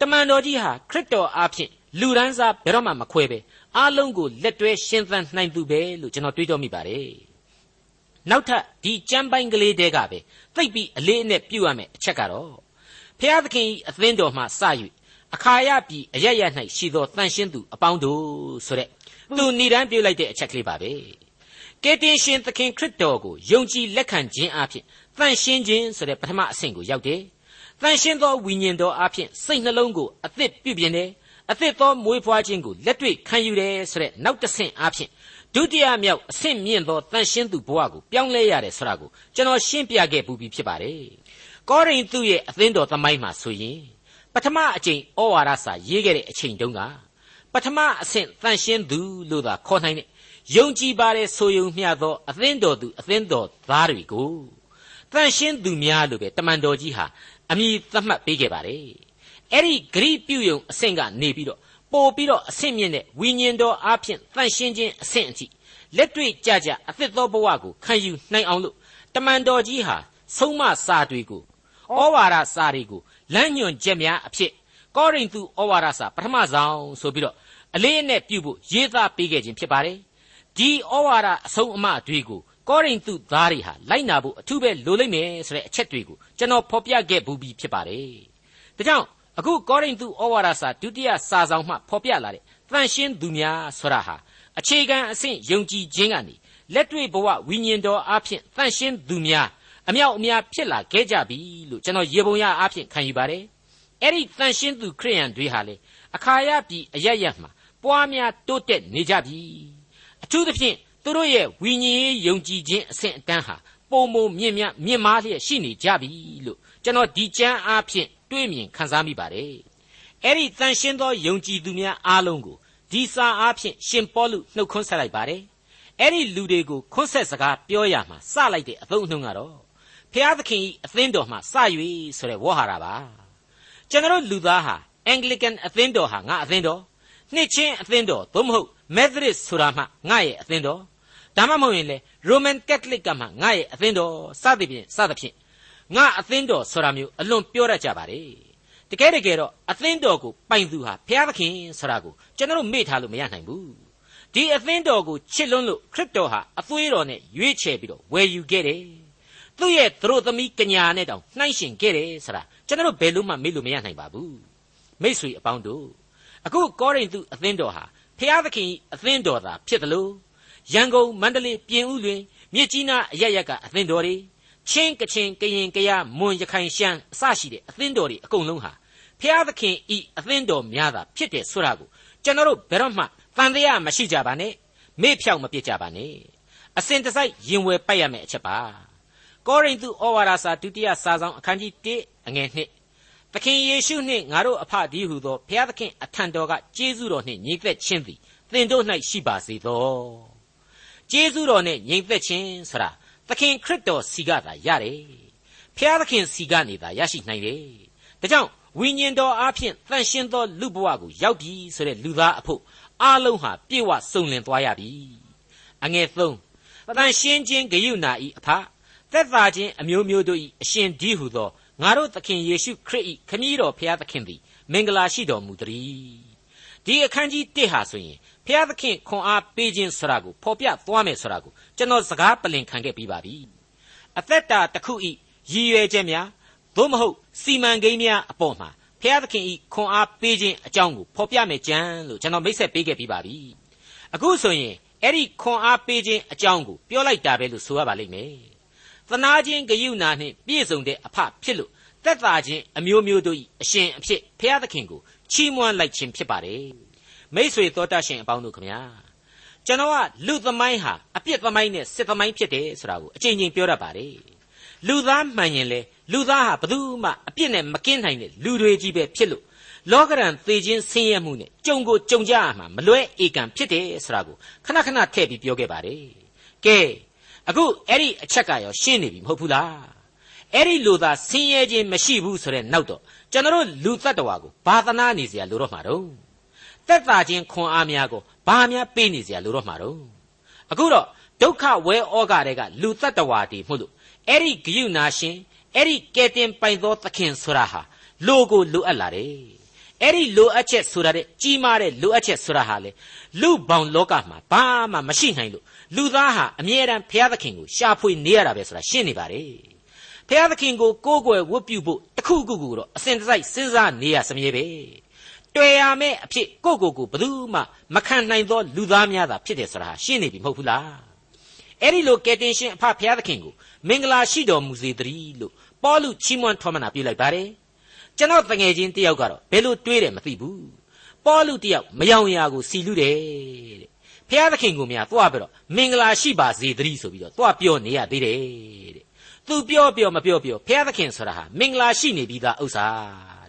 တမန်တော်ကြီးဟာခရစ်တော်အပြင်လူရန်စားဘယ်တော့မှမခွဲပဲအားလုံးကိုလက်တွဲရှင်းသန်နိုင်သူပဲလို့ကျွန်တော်တွေးတောမိပါတယ်နောက်ထပ်ဒီကြမ်းပိုင်းကလေးတဲကပဲသိပ်ပြီးအလေးအနက်ပြုရမယ်အချက်ကတော့ဖျားသခင်အသင်းတော်မှစ၍အခါရပြည်အရရ၌ရှိသောတန်ရှင်းသူအပေါင်းတို့ဆိုတဲ့သူဏိဒန်းပြုလိုက်တဲ့အချက်ကလေးပါပဲ ကယ်တင်ရှင်သခင်ခရစ်တော်ကိုယုံကြည်လက်ခံခြင်းအပြင်တန်ရှင်းခြင်းဆိုတဲ့ပထမအဆင့်ကိုရောက်တယ်တန်ရှင်းသောဝိညာဉ်တော်အပြင်စိတ်နှလုံးကိုအသစ်ပြုပြင်တယ်အသစ်သောမွေးဖွားခြင်းကိုလက်တွေ့ခံယူတယ်ဆိုတဲ့နောက်တစ်ဆင့်အပြင်ဒုတိယမြောက်အဆင့်မြင့်သောတန်ရှင်းသူဘဝကိုပြောင်းလဲရတယ်ဆိုတာကိုကျွန်တော်ရှင်းပြခဲ့ပူပြီးဖြစ်ပါတယ်။ကောရိန္သုရဲ့အသင်းတော်သမိုင်းမှာဆိုရင်ပထမအကြိမ်ဩဝါဒစာရေးခဲ့တဲ့အချိန်တုန်းကပထမအဆင့်တန်ရှင်းသူလို့သာခေါ်နိုင်တဲ့ ယုံကြည်ပါတဲ့ဆိုယုံမျှသောအသင်းတော်သူအသင်းတော်သားတွေကိုတန်ရှင်းသူများလို့ပဲတမန်တော်ကြီးဟာအမည်သတ်မှတ်ပေးခဲ့ပါတယ်။အဲ့ဒီဂရိပြုယုံအဆင့်ကနေပြီးတော့ပို့ပြီးတော့အဆင့်မြင့်တဲ့ဝိညာဉ်တော်အားဖြင့်တန်ရှင်းခြင်းအဆင့်အထိလက်တွေ့ကြကြအသစ်သောဘဝကိုခံယူနိုင်အောင်လို့တမန်တော်ကြီးဟာဆုံးမစာတွေကိုဩဝါဒစာတွေကိုလမ်းညွှန်ချက်များအဖြစ်ကောရိန္သုဩဝါဒစာပထမဆုံးဆိုပြီးတော့အလေးအနက်ပြုဖို့ရေးသားပေးခဲ့ခြင်းဖြစ်ပါတယ် ဒီဩဝါဒအဆုံးအမတွေကိုကောရိန္သုသားတွေဟာလိုက်နာဖို့အထူးပဲလိုလိမ့်မယ်ဆိုတဲ့အချက်တွေကိုကျွန်တော်ဖော်ပြခဲ့ဘူးပြီးဖြစ်ပါတယ်ဒါကြောင့်အခုကောရိန္သုဩဝါဒစာဒုတိယစာဆောင်မှဖော်ပြလာတဲ့တန်ရှင်းသူများဆိုတာဟာအခြေခံအဆင့်ယုံကြည်ခြင်းကနေလက်တွေ့ဘဝဝိညာဉ်တော်အဖြစ်တန်ရှင်းသူများအမြောက်အများဖြစ်လာခဲ့ကြပြီလို့ကျွန်တော်ရေပုံရအဖြစ်ခံယူပါတယ်အဲ့ဒီတန်ရှင်းသူခရိယန်တွေဟာလေအခါရပြည်အရရမှာပွားများတိုးတက်နေကြပြီ အထူးသဖြင့်သူတို့ရဲ့ဝိညာဉ်ရေးယုံကြည်ခြင်းအဆင့်အတန်းဟာပုံမမြင့်မြတ်မြင့်မားလျက်ရှိနေကြပြီလို့ကျွန်တော်ဒီကျမ်းအားဖြင့်တွေးမြင်ခန်းစားမိပါတယ်အဲ့ဒီတန်ရှင်းသောယုံကြည်သူများအားလုံးကိုဒီစာအားဖြင့်ရှင်ပေါလုနှုတ်ခွန်းဆက်လိုက်ပါတယ်အဲ့ဒီလူတွေကိုခွန်းဆက်စကားပြောရမှာစလိုက်တဲ့အသုံးအနှုန်းကတော့ဖျားသခင်ဤအသင်းတော်မှာစ၍ဆိုတဲ့ဝေါ်ဟာတာပါကျွန်တော်လူသားဟာ Anglican အသင်းတော်ဟာငါအသင်းတော်နှစ်ချင်းအသင်းတော်သို့မဟုတ် Methodist ဆိုတာမှငါရဲ့အသင်းတော်ဒါမှမဟုတ်ရင်လေ Roman Catholic ကမှငါရဲ့အသင်းတော်စသဖြင့်စသဖြင့်ငါအသင်းတော်ဆိုတာမျိုးအလွန်ပြောရကြပါလေတကယ်တကယ်တော့အသင်းတော်ကိုပိုင်သူဟာဘုရားသခင်ဆိုတာကိုကျွန်တော်မေ့ထားလို့မရနိုင်ဘူးဒီအသင်းတော်ကိုချစ်လွန်းလို့ခရစ်တော်ဟာအသွေးတော်နဲ့ရွေးချယ်ပြီးတော့ဝယ်ယူခဲ့တယ်သူ့ရဲ့သူတို့သမီးကညာနဲ့တောင်နှိုင်းရှင်ခဲ့တယ်ဆိုတာကျွန်တော်ဘယ်လို့မှမေ့လို့မရနိုင်ပါဘူးမိษွေအပေါင်းတို့အခုကောရိန္သုအသင်းတော်ဟာ ဘုရားသခင်အသင်းတော်သာဖြစ်တယ်လို့ရန်ကုန်မန္တလေးပြင်ဦးလွင်မြစ်ကြီးနားအရရက်ကအသင်းတော်တွေချင်းကချင်ကရင်ကရမွန်ရခိုင်ရှမ်းအစရှိတဲ့အသင်းတော်တွေအကုန်လုံးဟာဖျားသခင်ဤအသင်းတော်များသာဖြစ်တယ်ဆိုတာကိုကျွန်တော်တို့ဘယ်တော့မှတန်တရားမရှိကြပါနဲ့မေ့ဖြောက်မပြစ်ကြပါနဲ့အစဉ်တစိုက်ရင်ဝယ်ပိုက်ရမယ့်အချက်ပါကောရိန္သုဩဝါဒစာဒုတိယစာဆောင်အခန်းကြီး1အငယ်1 သခင်ယေရှုနှင့်ငါတို့အဖဒီဟုသောဘုရားသခင်အထံတော်ကကျေးဇူးတော်နှင့်ညီသက်ခြင်းသည်သင်တို့၌ရှိပါစေသောကျေးဇူးတော်နဲ့ညီသက်ခြင်းဆိုတာသခင်ခရစ်တော်စီကသာရတယ်ဖျားသခင်စီကနေသာရရှိနိုင်တယ်ဒါကြောင့်ဝိညာဉ်တော်အားဖြင့်တန်ရှင်းသောလူဘဝကိုရောက်ပြီဆိုတဲ့လူသားအဖို့အားလုံးဟာပြေဝစုံလင်သွားရပြီအငယ်၃တန်ရှင်းခြင်းဂယုဏဤအဖသက်သာခြင်းအမျိုးမျိုးတို့ဤအရှင်ဒီဟုသော ငါတို့သခင်ယေရှုခရစ်ဤခမည်းတော်ဖျားသခင်သည်မင်္ဂလာရှိတော်မူတည်းဒီအခန်းကြီး1ဟာဆိုရင်ဖျားသခင်ခွန်အားပေးခြင်းဆိုတာကိုဖော်ပြသွားမယ်ဆိုတာကိုကျွန်တော်စကားပလင်ခံခဲ့ပြီးပါပြီအသက်တာတစ်ခုဤရည်ရွယ်ချက်များသို့မဟုတ်စီမံကိန်းများအပေါ်မှာဖျားသခင်ဤခွန်အားပေးခြင်းအကြောင်းကိုဖော်ပြမယ်ကြံလို့ကျွန်တော်မိတ်ဆက်ပေးခဲ့ပြီးပါပြီအခုဆိုရင်အဲ့ဒီခွန်အားပေးခြင်းအကြောင်းကိုပြောလိုက်တာပဲလို့ဆိုရပါလိမ့်မယ် သနာခြင်းဂယုဏနှင့်ပြည့်စုံတဲ့အဖဖြစ်လို့သက်သာခြင်းအမျိုးမျိုးတို့၏အရှင်အဖြစ်ဖျားသခင်ကိုချီးမွမ်းလိုက်ခြင်းဖြစ်ပါတယ်မိษွေတော်တတ်ရှင်အပေါင်းတို့ခမညာကျွန်တော်ကလူသမိုင်းဟာအပြစ်သမိုင်းနဲ့စစ်သမိုင်းဖြစ်တယ်ဆိုတာကိုအကြိမ်ကြိမ်ပြောတတ်ပါတယ်လူသားမှန်ရင်လေလူသားဟာဘယ်သူမှအပြစ်နဲ့မကင်းနိုင်တဲ့လူတွေကြီးပဲဖြစ်လို့လောကရန်သေခြင်းဆင်းရဲမှုနဲ့ကြုံကိုကြုံကြရမှာမလွဲဧကံဖြစ်တယ်ဆိုတာကိုခဏခဏထည့်ပြီးပြောခဲ့ပါတယ်ကဲ အခုအဲ့ဒီအချက်ကရောရှင်းနေပြီမဟုတ်ဘူးလားအဲ့ဒီလိုသာဆင်းရဲခြင်းမရှိဘူးဆိုတဲ့နောက်တော့ကျွန်တော်လူတ attva ကိုဘာသနာနေเสียလို့တော့မှာတော့တက်တာချင်းခွန်အားများကိုဘာများပေးနေเสียလို့တော့မှာတော့အခုတော့ဒုက္ခဝဲဩဃတွေကလူတ attva တည်မှုလို့အဲ့ဒီဂယုနာရှင်အဲ့ဒီကဲတင်ပိုင်သောသခင်ဆိုတာဟာလိုကိုလိုအပ်လာတယ်အဲ့ဒီလိုအပ်ချက်ဆိုတာတဲ့ကြီးမားတဲ့လိုအပ်ချက်ဆိုတာဟာလေလူပေါင်းလောကမှာဘာမှမရှိနိုင်လို့ လူသားဟာအမြဲတမ်းဘုရားသခင်ကိုရှာဖွေနေရတာပဲဆိုတာရှင်းနေပါတယ်ဘုရားသခင်ကိုကိုးကွယ်ဝတ်ပြုဖို့တခုခုကိုတော့အစဉ်တစိုက်စဉ်းစားနေရစမြဲပဲတွေ့ရမယ့်အဖြစ်ကိုကိုကိုဘယ်သူမှမခံနိုင်သောလူသားများသာဖြစ်တယ်ဆိုတာရှင်းနေပြီမဟုတ်ဘူးလားအဲ့ဒီလိုကယ်တင်ရှင်အဖဘုရားသခင်ကိုမင်္ဂလာရှိတော်မူစေတည်းလို့ပေါလုချီးမွမ်းထောမနာပြုလိုက်ပါတယ်ကျွန်တော်တငယ်ချင်းတယောက်ကတော့ဘယ်လိုတွေးတယ်မသိဘူးပေါလုတယောက်မယောင်ရာကိုစီလူတယ်တဲ့ ဖျားသခင်ကိုများသွားပြီးတော့မင်္ဂလာရှိပါစေတည်းဆိုပြီးတော့သွားပြောနေရသေးတယ်တဲ့သူပြောပြောမပြောပြောဖျားသခင်ဆိုတာဟာမင်္ဂလာရှိနေပြီးသားဥစ္စာ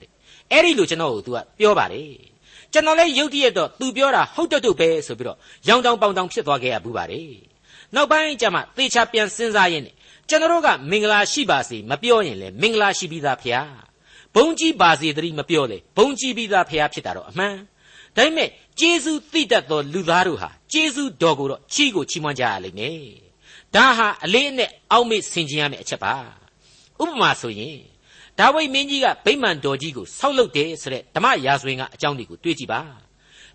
တဲ့အဲ့ဒီလိုကျွန်တော်ကို तू ကပြောပါတယ်ကျွန်တော်လည်းယုတ်တရက်တော့ तू ပြောတာဟုတ်တုတ်တုတ်ပဲဆိုပြီးတော့ရောင်တောင်ပေါင်တောင်ဖြစ်သွားခဲ့ရဘူးပါတယ်နောက်ပိုင်းကျမှသေချာပြန်စဉ်းစားရင်းနဲ့ကျွန်တော်တို့ကမင်္ဂလာရှိပါစေမပြောရင်လေမင်္ဂလာရှိပြီးသားဖျားဘုံကြီးပါစေတည်းမပြောလေဘုံကြီးပြီးသားဖျားဖြစ်တာတော့အမှန် ဒါပေမဲ့ကျေးဇူးသိတတ်သောလူသားတို့ဟာကျေးဇူးတော်ကိုတော့ချီးကိုချီးမွမ်းကြရလိမ့်မယ်ဒါဟာအလေးအနက်အောက်မေ့ဆင်ခြင်ရမယ့်အချက်ပါဥပမာဆိုရင်ဒါဝိဒ်မင်းကြီးကဗိမာန်တော်ကြီးကိုဆောက်လုပ်တယ်ဆိုတဲ့ဓမ္မရာဇဝင်ကအကြောင်းတွေကိုတွေးကြည့်ပါ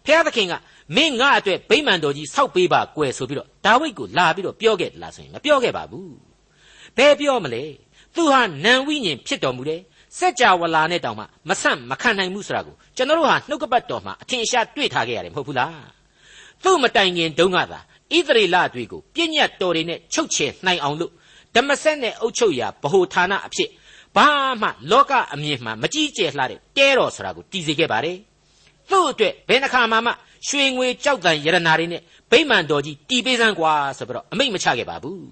ဖျားသခင်ကမင်းငါအတွက်ဗိမာန်တော်ကြီးဆောက်ပေးပါကွယ်ဆိုပြီးတော့ဒါဝိဒ်ကိုလာပြီးတော့ပြောခဲ့လားဆိုရင်မပြောခဲ့ပါဘူးဘယ်ပြောမလဲသူဟာနံဝိညာဉ်ဖြစ်တော်မူတယ် စัจ java လာနဲ့တောင်မှမဆန့်မခံနိုင်ဘူးဆိုတာကိုကျွန်တော်တို့ဟာနှုတ်ကပတ်တော်မှာအထင်ရှားတွေ့ထားခဲ့ရတယ်မဟုတ်ဘူးလားသူ့မတိုင်ခင်တုန်းကသာဣသရေလတွေကိုပြည့်ညတ်တော်တွေနဲ့ချုပ်ချယ်နိုင်အောင်လို့ဓမ္မဆက်နဲ့အုပ်ချုပ်ရာဗဟိုဌာနအဖြစ်ဘာမှလောကအမြင်မှမကြီးကျယ်လှတဲ့တဲတော်ဆိုတာကိုတည်စေခဲ့ပါတယ်သူ့အတွက်ဘယ်နှခါမှမှရွှေငွေကြောက်တန်ရတနာတွေနဲ့ဗိမာန်တော်ကြီးတီးပေးစမ်းကွာဆိုပြီးတော့အမိတ်မချခဲ့ပါဘူး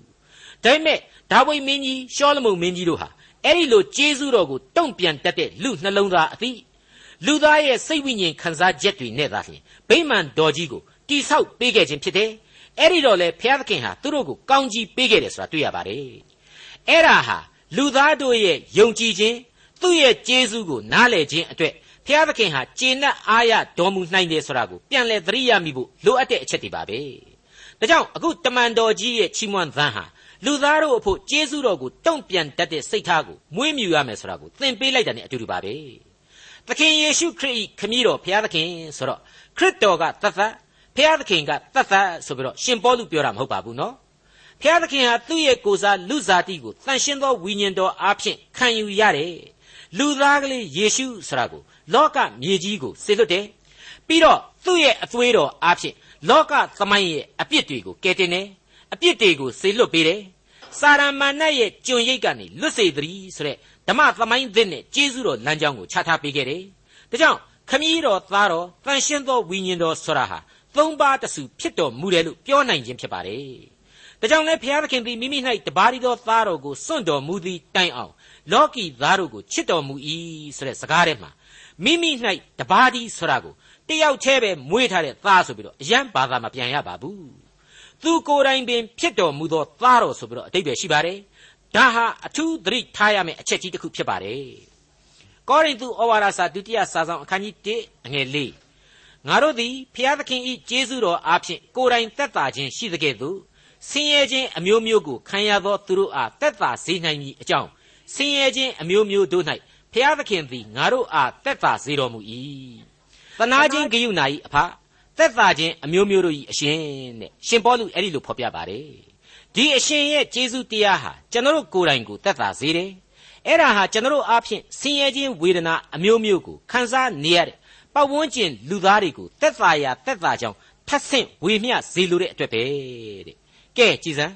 ဒါပေမဲ့ဒါဝိမင်းကြီးရှောလမုန်မင်းကြီးတို့ဟာ အဲ့ဒီလိုကျေးဇူးတော်ကိုတုံ့ပြန်တတ်တဲ့လူနှလုံးသားအသည့်လူသားရဲ့စိတ်ဝိညာဉ်ခံစားချက်တွေနဲ့သာလျှင်ဗိမာန်တော်ကြီးကိုတိဆောက်ပေးခဲ့ခြင်းဖြစ်တယ်အဲ့ဒီတော့လေဘုရားသခင်ဟာသူတို့ကိုကောင်းကြီးပေးခဲ့တယ်ဆိုတာတွေ့ရပါတယ်အဲ့ဒါဟာလူသားတို့ရဲ့ယုံကြည်ခြင်းသူ့ရဲ့ကျေးဇူးကိုနားလည်ခြင်းအတွက်ဘုရားသခင်ဟာကျေနပ်အားရတော်မူနိုင်တယ်ဆိုတာကိုပြန်လည်သတိရမိဖို့လိုအပ်တဲ့အချက်တွေပါပဲဒါကြောင့်အခုတမန်တော်ကြီးရဲ့ချီးမွမ်းသံဟာ လူသားတို့အဖို့ကျေးဇူးတော်ကိုတုံ့ပြန်တတ်တဲ့စိတ်ထားကိုမွေးမြူရမယ်ဆိုတာကိုသင်ပေးလိုက်တာ ਨੇ အတူတူပါပဲသခင်ယေရှုခရစ်၏ခမည်းတော်ဘုရားသခင်ဆိုတော့ခရစ်တော်ကတသက်ဘုရားသခင်ကတသက်ဆိုပြီးတော့ရှင်ပေါလုပြောတာမဟုတ်ပါဘူးနော်ဘုရားသခင်ဟာသူ့ရဲ့ကိုယ်စားလူစားတိကိုတန်ရှင်းသောဝိညာဉ်တော်အားဖြင့်ခံယူရတယ်လူသားကလေးယေရှုဆိုတာကိုလောကမြေကြီးကိုစေလွတ်တယ်ပြီးတော့သူ့ရဲ့အသွေးတော်အားဖြင့်လောကသမိုင်းရဲ့အပြစ်တွေကိုကယ်တင်တယ် အပြစ်တွေကိုစေလွတ်ပေးတယ်စာရမဏတ်ရဲ့ကျွန်ရိတ်ကနေလွတ်စေတည်းဆိုတဲ့ဓမ္မသမိုင်းသစ်နဲ့ကျေးဇူးတော်လမ်းကြောင်းကိုချထားပေးခဲ့တယ်ဒါကြောင့်ခမည်းတော်သားတော်တန်ရှင်းသောဝိညာဉ်တော်ဆိုတာဟာသုံးပါးတစုဖြစ်တော်မူတယ်လို့ပြောနိုင်ခြင်းဖြစ်ပါတယ်ဒါကြောင့်လဲဘုရားသခင်သည်မိမိ၌တပါးရီသောသားတော်ကိုစွန့်တော်မူသည်တိုင်အောင်လောကီသားတို့ကိုချစ်တော်မူ၏ဆိုတဲ့စကားထဲမှာမိမိ၌တပါးဒီဆိုတာကိုတယောက်တည်းပဲမွေးထားတဲ့သားဆိုပြီးတော့အယံဘာသာမပြန်ရပါဘူး သူကိုယ်တိုင်ပင်ဖြစ်တော်မူသောသားတော်ဆိုပြီးတော့အတိတ်ပဲရှိပါတယ်ဒါဟာအထူးသတိထားရမယ့်အချက်ကြီးတစ်ခုဖြစ်ပါတယ်ကောရိန္သုဩဝါဒစာဒုတိယစာဆောင်အခန်းကြီး1အငယ်၄ငါတို့သည်ဖျားသခင်ဤကျေးဇူးတော်အားဖြင့်ကိုယ်တိုင်သက်သာခြင်းရှိသကဲ့သို့ဆင်းရဲခြင်းအမျိုးမျိုးကိုခံရသောသူတို့အားသက်သာစေနိုင်မည်အကြောင်းဆင်းရဲခြင်းအမျိုးမျိုးတို့၌ဖျားသခင်သည်ငါတို့အားသက်သာစေတော်မူ၏တနာခြင်းဂယုဏ၏အဖ သက်သာခြင်းအမျိုးမျိုးတို့၏အရှင်တဲ့ရှင်ပေါလုအဲ့ဒီလိုဖော်ပြပါတယ်ဒီအရှင်ရဲ့ကျေးဇူးတရားဟာကျွန်တော်တို့ကိုယ်တိုင်ကိုသက်သာစေတယ်အဲ့ဒါဟာကျွန်တော်တို့အားဖြင့်ဆင်းရဲခြင်းဝေဒနာအမျိုးမျိုးကိုခံစားနေရတဲ့ပတ်ဝန်းကျင်လူသားတွေကိုသက်သာရာသက်သာကြောင်းထပ်ဆင့်ဝေမျှစေလိုတဲ့အတွက်ပဲတဲ့ကဲကြည်စမ်း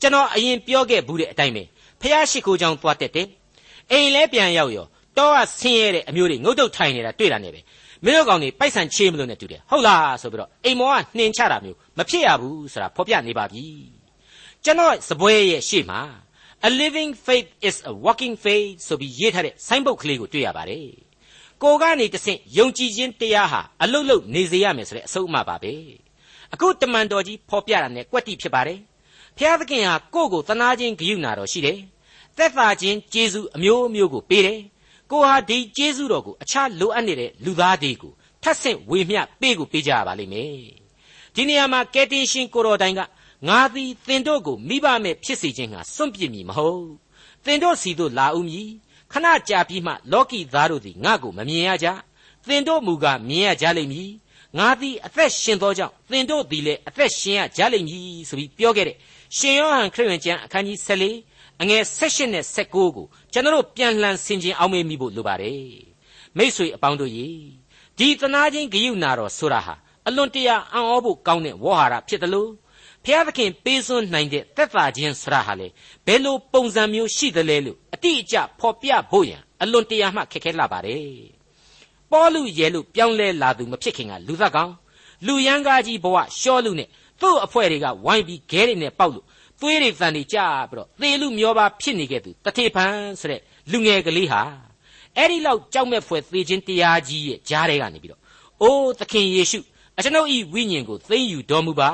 ကျွန်တော်အရင်ပြောခဲ့ဘူးတဲ့အတိုင်းပဲဖះရှိခိုးကြောင်းသွားတက်တယ်အိမ်လဲပြန်ရောက်ရောတောကဆင်းရဲတဲ့အမျိုးတွေငုတ်တုတ်ထိုင်နေတာတွေ့တာနဲ့ပဲ မင်းတို့ကောင်တွေပိုက်ဆံချေးမလို့နဲ့တူတယ်ဟုတ်လားဆိုပြီးတော့အိမ်မောကနှင်ချတာမျိုးမဖြစ်ရဘူးဆိုတာဖော်ပြနေပါပြီကျွန်တော်စပွဲရဲ့ရှေ့မှာ a living faith is a walking faith ဆိုပြီးရေးထားတဲ့ဆိုင်းဘုတ်ကလေးကိုတွေ့ရပါတယ်ကိုကနေတဆင့်ယုံကြည်ခြင်းတရားဟာအလုတ်လုတ်နေစေရမယ်ဆိုတဲ့အဆုံးအမပါပဲအခုတမန်တော်ကြီးဖော်ပြတာနဲ့ကွက်တိဖြစ်ပါတယ်ဖျားသခင်ဟာကိုယ့်ကိုသနာခြင်းဂရုဏာတော်ရှိတယ်သက်သာခြင်းကျေးဇူးအမျိုးမျိုးကိုပေးတယ် ကိုဟာဒီကျေးဇူးတော်ကိုအခြားလိုအပ်နေတဲ့လူသားတွေကိုထပ်ဆင့်ဝေမျှပေးကိုပေးကြရပါလိမ့်မယ်ဒီနေရာမှာကယ်တင်ရှင်ကိုတော်တိုင်ကငါသည်သင်တို့ကိုမိဘမဲ့ဖြစ်စေခြင်းဟာစွန့်ပစ်မည်မဟုတ်သင်တို့စီတို့လာဦးမည်ခဏကြာပြီးမှလောကီသားတို့သည်ငါ့ကိုမမြင်ရကြသင်တို့မူကားမြင်ရကြလိမ့်မည်ငါသည်အသက်ရှင်သောကြောင့်သင်တို့သည်လည်းအသက်ရှင်ရကြလိမ့်မည်ဆိုပြီးပြောခဲ့တဲ့ရှင်ယောဟန်ခရစ်ဝင်ကျမ်းအခန်းကြီး14 အငယ်16နဲ့19ကိုကျွန်တော်ပြန်လှန်ဆင်ခြင်အောင်မေးမိဖို့လိုပါတယ်မိษွေအပေါင်းတို့ရေဒီသနာချင်းဂယုဏတော်ဆိုတာဟာအလွန်တရာအံ့ဩဖို့ကောင်းတဲ့ဝေါ်ဟာရဖြစ်တယ်လို့ဖျားသခင်ပေးစွန်းနိုင်တဲ့သက်သာခြင်းဆရာဟာလေဘယ်လိုပုံစံမျိုးရှိသလဲလို့အတိအကျဖော်ပြဖို့ရန်အလွန်တရာမှခက်ခဲလာပါတယ်ပေါလုရဲလို့ပြောင်းလဲလာသူမဖြစ်ခင်ကလူသက်ကောင်လူရန်ကားကြီးဘဝရှောလူနဲ့သူ့အဖွဲ့တွေကဝိုင်းပြီးခဲတွေနဲ့ပေါက်လို့ သွေးတွေတန်တွေကြပြီးတော့သေလူမျောပါဖြစ်နေခဲ့သူတထေဖန်ဆိုတဲ့လူငယ်ကလေးဟာအဲ့ဒီလောက်ကြောက်မဲ့ဖွယ်သေခြင်းတရားကြီးရဲ့ကြားထဲကနေပြီးတော့အိုးသခင်ယေရှုအကျွန်ုပ်ဤဝိညာဉ်ကိုသိမ်းယူတော်မူပါ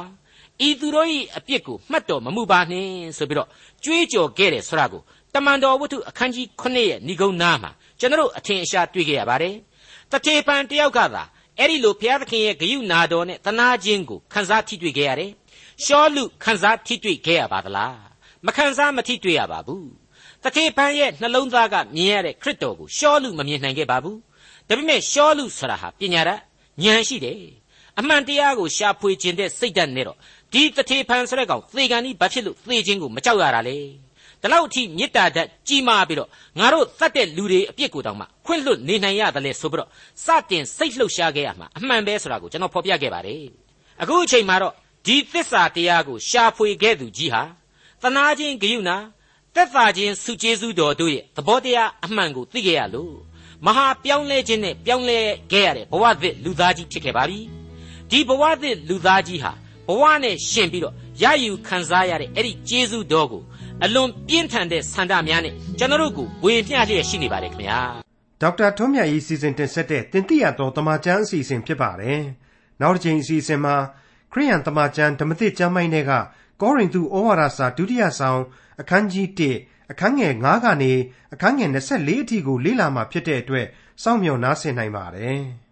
ဤသူတို့၏အပြစ်ကိုမှတ်တော်မမူပါနှင့်ဆိုပြီးတော့ကြွေးကြော်ခဲ့တယ်ဆိုတာကိုတမန်တော်ဝတ္ထုအခန်းကြီး9ရဲ့ဏိဂုံးနာမှာကျွန်တော်အထင်အရှားတွေ့ခဲ့ရပါတယ်တထေပန်တယောက်ကသာအဲ့ဒီလိုဘုရားသခင်ရဲ့ဂရုနာတော်နဲ့တနာခြင်းကိုခန်းစားထိတွေ့ခဲ့ရတယ် ရှောလူခန်းစားထိတွေ့ခဲ့ရပါသလားမခန်းစားမထိတွေ့ရပါဘူးတထေပန်ရဲ့နှလုံးသားကမြင်ရတဲ့ခရစ်တော်ကိုရှောလူမမြင်နိုင်ခဲ့ပါဘူးဒါပေမဲ့ရှောလူဆိုတာဟာပညာရဉာဏ်ရှိတယ်အမှန်တရားကိုရှာဖွေခြင်းတဲ့စိတ်ဓာတ်နဲ့တော့ဒီတထေဖန်ဆိုတဲ့ကောင်သေကန်ဒီဘာဖြစ်လို့သေခြင်းကိုမကြောက်ရတာလဲဒီလောက်အထိမေတ္တာဓာတ်ကြီးမားပြီးတော့ငါတို့တတ်တဲ့လူတွေအပြစ်ကိုတောင်မှခွင့်လွတ်နေနိုင်ရတယ်လေဆိုပြီးတော့စတင်စိတ်လှုပ်ရှားခဲ့ရမှာအမှန်ပဲဆိုတာကိုကျွန်တော်ဖော်ပြခဲ့ပါတယ်အခုအချိန်မှာတော့ ဒီသစ္စာတရားကို ရှာဖွေခဲ့သူကြီးဟာသနာချင်းဂယုဏသက်သာခြင်းစုကျေးဇူးတော်တို့ရဲ့သဘောတရားအမှန်ကိုသိခဲ့ရလို့မဟာပြောင်းလဲခြင်းနဲ့ပြောင်းလဲခဲ့ရတဲ့ဘဝသစ်လူသားကြီးဖြစ်ခဲ့ပါပြီဒီဘဝသစ်လူသားကြီးဟာဘဝနဲ့ရှင်ပြီးတော့ရယူခံစားရတဲ့အဲ့ဒီကျေးဇူးတော်ကိုအလွန်ပြင်းထန်တဲ့ဆန္ဒများနဲ့ကျွန်တော်တို့ကိုဝေမျှလျက်ရှိနေပါတယ်ခင်ဗျာ
ဒေါက်တာထွန်းမြတ်ရေးစီစဉ်တင်ဆက်တဲ့တင်ပြတော်တမချန်းအစီအစဉ်ဖြစ်ပါတယ်နောက်တစ်ချိန်အစီအစဉ်မှာ ခရိယန်တမချန်းဓမ္မသစ်ကျမ်းပိုင်းတွေကကောရိန္သုဩဝါဒစာဒုတိယဆောင်အခန်းကြီး1အခန်းငယ်9ကနေအခန်းငယ်24အထိကိုလေ့လာမှာဖြစ်တဲ့အတွက်စောင့်မျှော်နားဆင်နိုင်ပါတယ်။